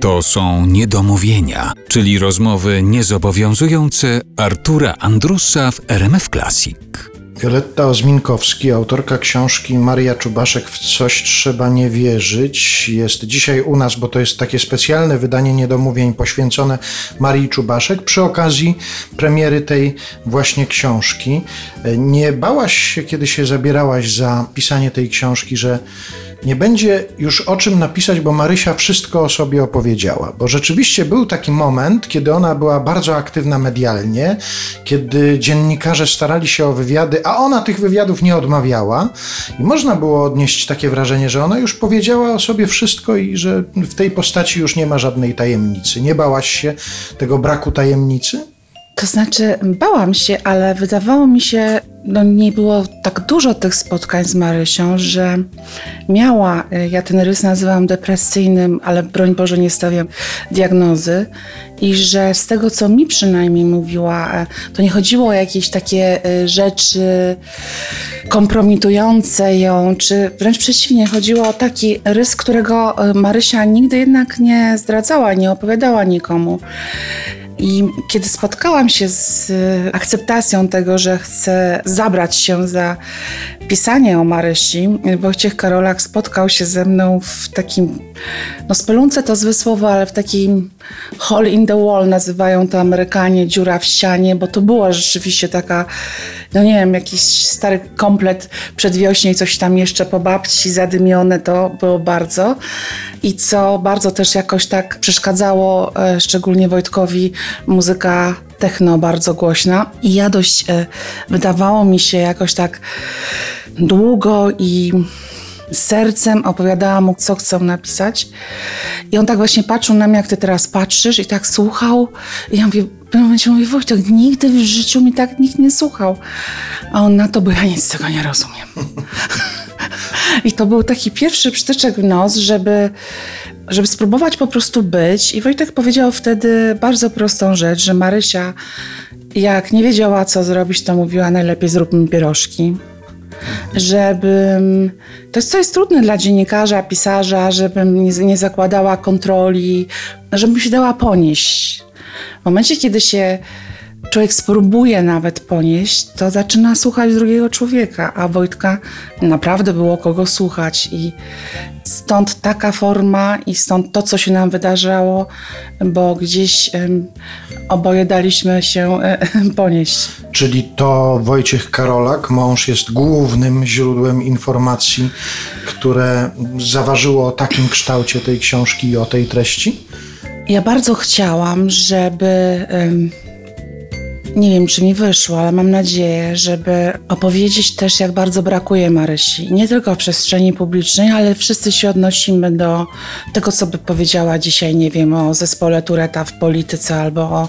To są niedomówienia, czyli rozmowy niezobowiązujące Artura Andrusa w RMF Classic. Violetta Ozminkowski, autorka książki Maria Czubaszek w Coś trzeba nie wierzyć, jest dzisiaj u nas, bo to jest takie specjalne wydanie niedomówień poświęcone Marii Czubaszek przy okazji premiery tej właśnie książki. Nie bałaś się, kiedy się zabierałaś za pisanie tej książki, że nie będzie już o czym napisać, bo Marysia wszystko o sobie opowiedziała. Bo rzeczywiście był taki moment, kiedy ona była bardzo aktywna medialnie, kiedy dziennikarze starali się o wywiady, a ona tych wywiadów nie odmawiała. I można było odnieść takie wrażenie, że ona już powiedziała o sobie wszystko i że w tej postaci już nie ma żadnej tajemnicy. Nie bałaś się tego braku tajemnicy? To znaczy, bałam się, ale wydawało mi się, no nie było tak dużo tych spotkań z Marysią, że miała, y, ja ten rys nazywam depresyjnym, ale broń Boże nie stawiam diagnozy i że z tego, co mi przynajmniej mówiła, e, to nie chodziło o jakieś takie y, rzeczy kompromitujące ją, czy wręcz przeciwnie, chodziło o taki rys, którego Marysia nigdy jednak nie zdradzała, nie opowiadała nikomu. I kiedy spotkałam się z y, akceptacją tego, że chcę zabrać się za pisanie o Marysi, Wojciech Karolak spotkał się ze mną w takim, no spelunce to złe słowo, ale w takim hole in the wall nazywają to Amerykanie, dziura w ścianie, bo to była rzeczywiście taka, no nie wiem, jakiś stary komplet przedwiośnie i coś tam jeszcze po babci zadymione, to było bardzo. I co bardzo też jakoś tak przeszkadzało, e, szczególnie Wojtkowi, muzyka techno bardzo głośna. I ja dość, e, wydawało mi się jakoś tak długo i sercem opowiadała mu, co chcą napisać. I on tak właśnie patrzył na mnie, jak ty teraz patrzysz i tak słuchał. I ja mówię, w pewnym momencie mówię, Wojtek, nigdy w życiu mi tak nikt nie słuchał. A on na to, bo ja nic tego nie rozumiem. I to był taki pierwszy przytyczek w nos, żeby, żeby spróbować po prostu być. I Wojtek powiedział wtedy bardzo prostą rzecz, że Marysia, jak nie wiedziała, co zrobić, to mówiła najlepiej zrób mi pierożki żebym. To jest coś trudne dla dziennikarza, pisarza, żebym nie, nie zakładała kontroli, żebym się dała ponieść. W momencie, kiedy się człowiek spróbuje nawet ponieść, to zaczyna słuchać drugiego człowieka, a Wojtka naprawdę było kogo słuchać i stąd taka forma i stąd to, co się nam wydarzało, bo gdzieś um, oboje daliśmy się e, ponieść. Czyli to Wojciech Karolak, mąż, jest głównym źródłem informacji, które zaważyło o takim kształcie tej książki i o tej treści? Ja bardzo chciałam, żeby. Nie wiem, czy mi wyszło, ale mam nadzieję, żeby opowiedzieć też, jak bardzo brakuje Marysi. Nie tylko w przestrzeni publicznej, ale wszyscy się odnosimy do tego, co by powiedziała dzisiaj, nie wiem, o zespole Tureta w polityce albo o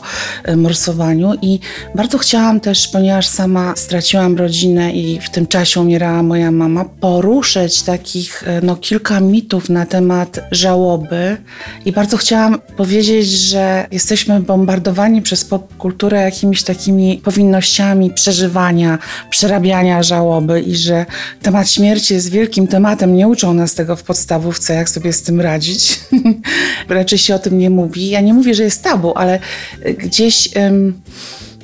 y, morsowaniu. I bardzo chciałam też, ponieważ sama straciłam rodzinę i w tym czasie umierała moja mama, poruszyć takich y, no, kilka mitów na temat żałoby. I bardzo chciałam powiedzieć, że jesteśmy bombardowani przez popkulturę jakimiś takimi powinnościami przeżywania, przerabiania żałoby i że temat śmierci jest wielkim tematem. Nie uczą nas tego w podstawówce, jak sobie z tym radzić. Raczej się o tym nie mówi. Ja nie mówię, że jest tabu, ale gdzieś. Um,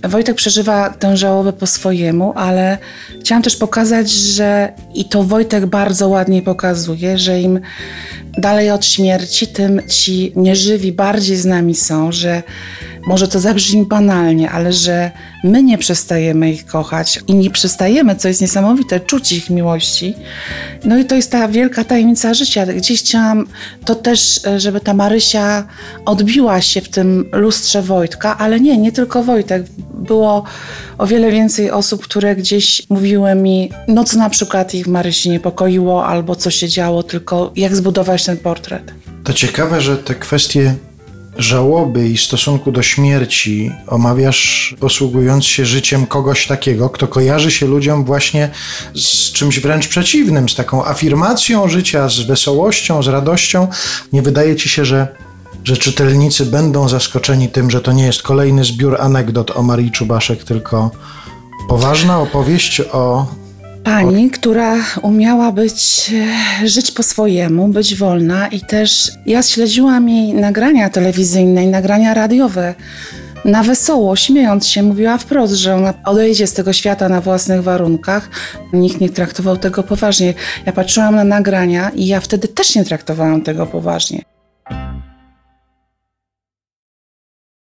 Wojtek przeżywa tę żałobę po swojemu, ale chciałam też pokazać, że i to Wojtek bardzo ładnie pokazuje, że im dalej od śmierci, tym ci nieżywi bardziej z nami są, że może to zabrzmi banalnie, ale że my nie przestajemy ich kochać i nie przestajemy, co jest niesamowite, czuć ich miłości. No i to jest ta wielka tajemnica życia. Gdzieś chciałam to też, żeby ta Marysia odbiła się w tym lustrze Wojtka, ale nie, nie tylko Wojtek. Było o wiele więcej osób, które gdzieś mówiły mi, no co na przykład ich Marysi niepokoiło, albo co się działo, tylko jak zbudować ten portret. To ciekawe, że te kwestie żałoby i stosunku do śmierci omawiasz, posługując się życiem kogoś takiego, kto kojarzy się ludziom właśnie z czymś wręcz przeciwnym, z taką afirmacją życia, z wesołością, z radością. Nie wydaje ci się, że, że czytelnicy będą zaskoczeni tym, że to nie jest kolejny zbiór anegdot o Marii Czubaszek, tylko poważna opowieść o Pani, która umiała być, e, żyć po swojemu, być wolna i też ja śledziłam jej nagrania telewizyjne i nagrania radiowe. Na wesoło, śmiejąc się, mówiła wprost, że ona odejdzie z tego świata na własnych warunkach. Nikt nie traktował tego poważnie. Ja patrzyłam na nagrania i ja wtedy też nie traktowałam tego poważnie.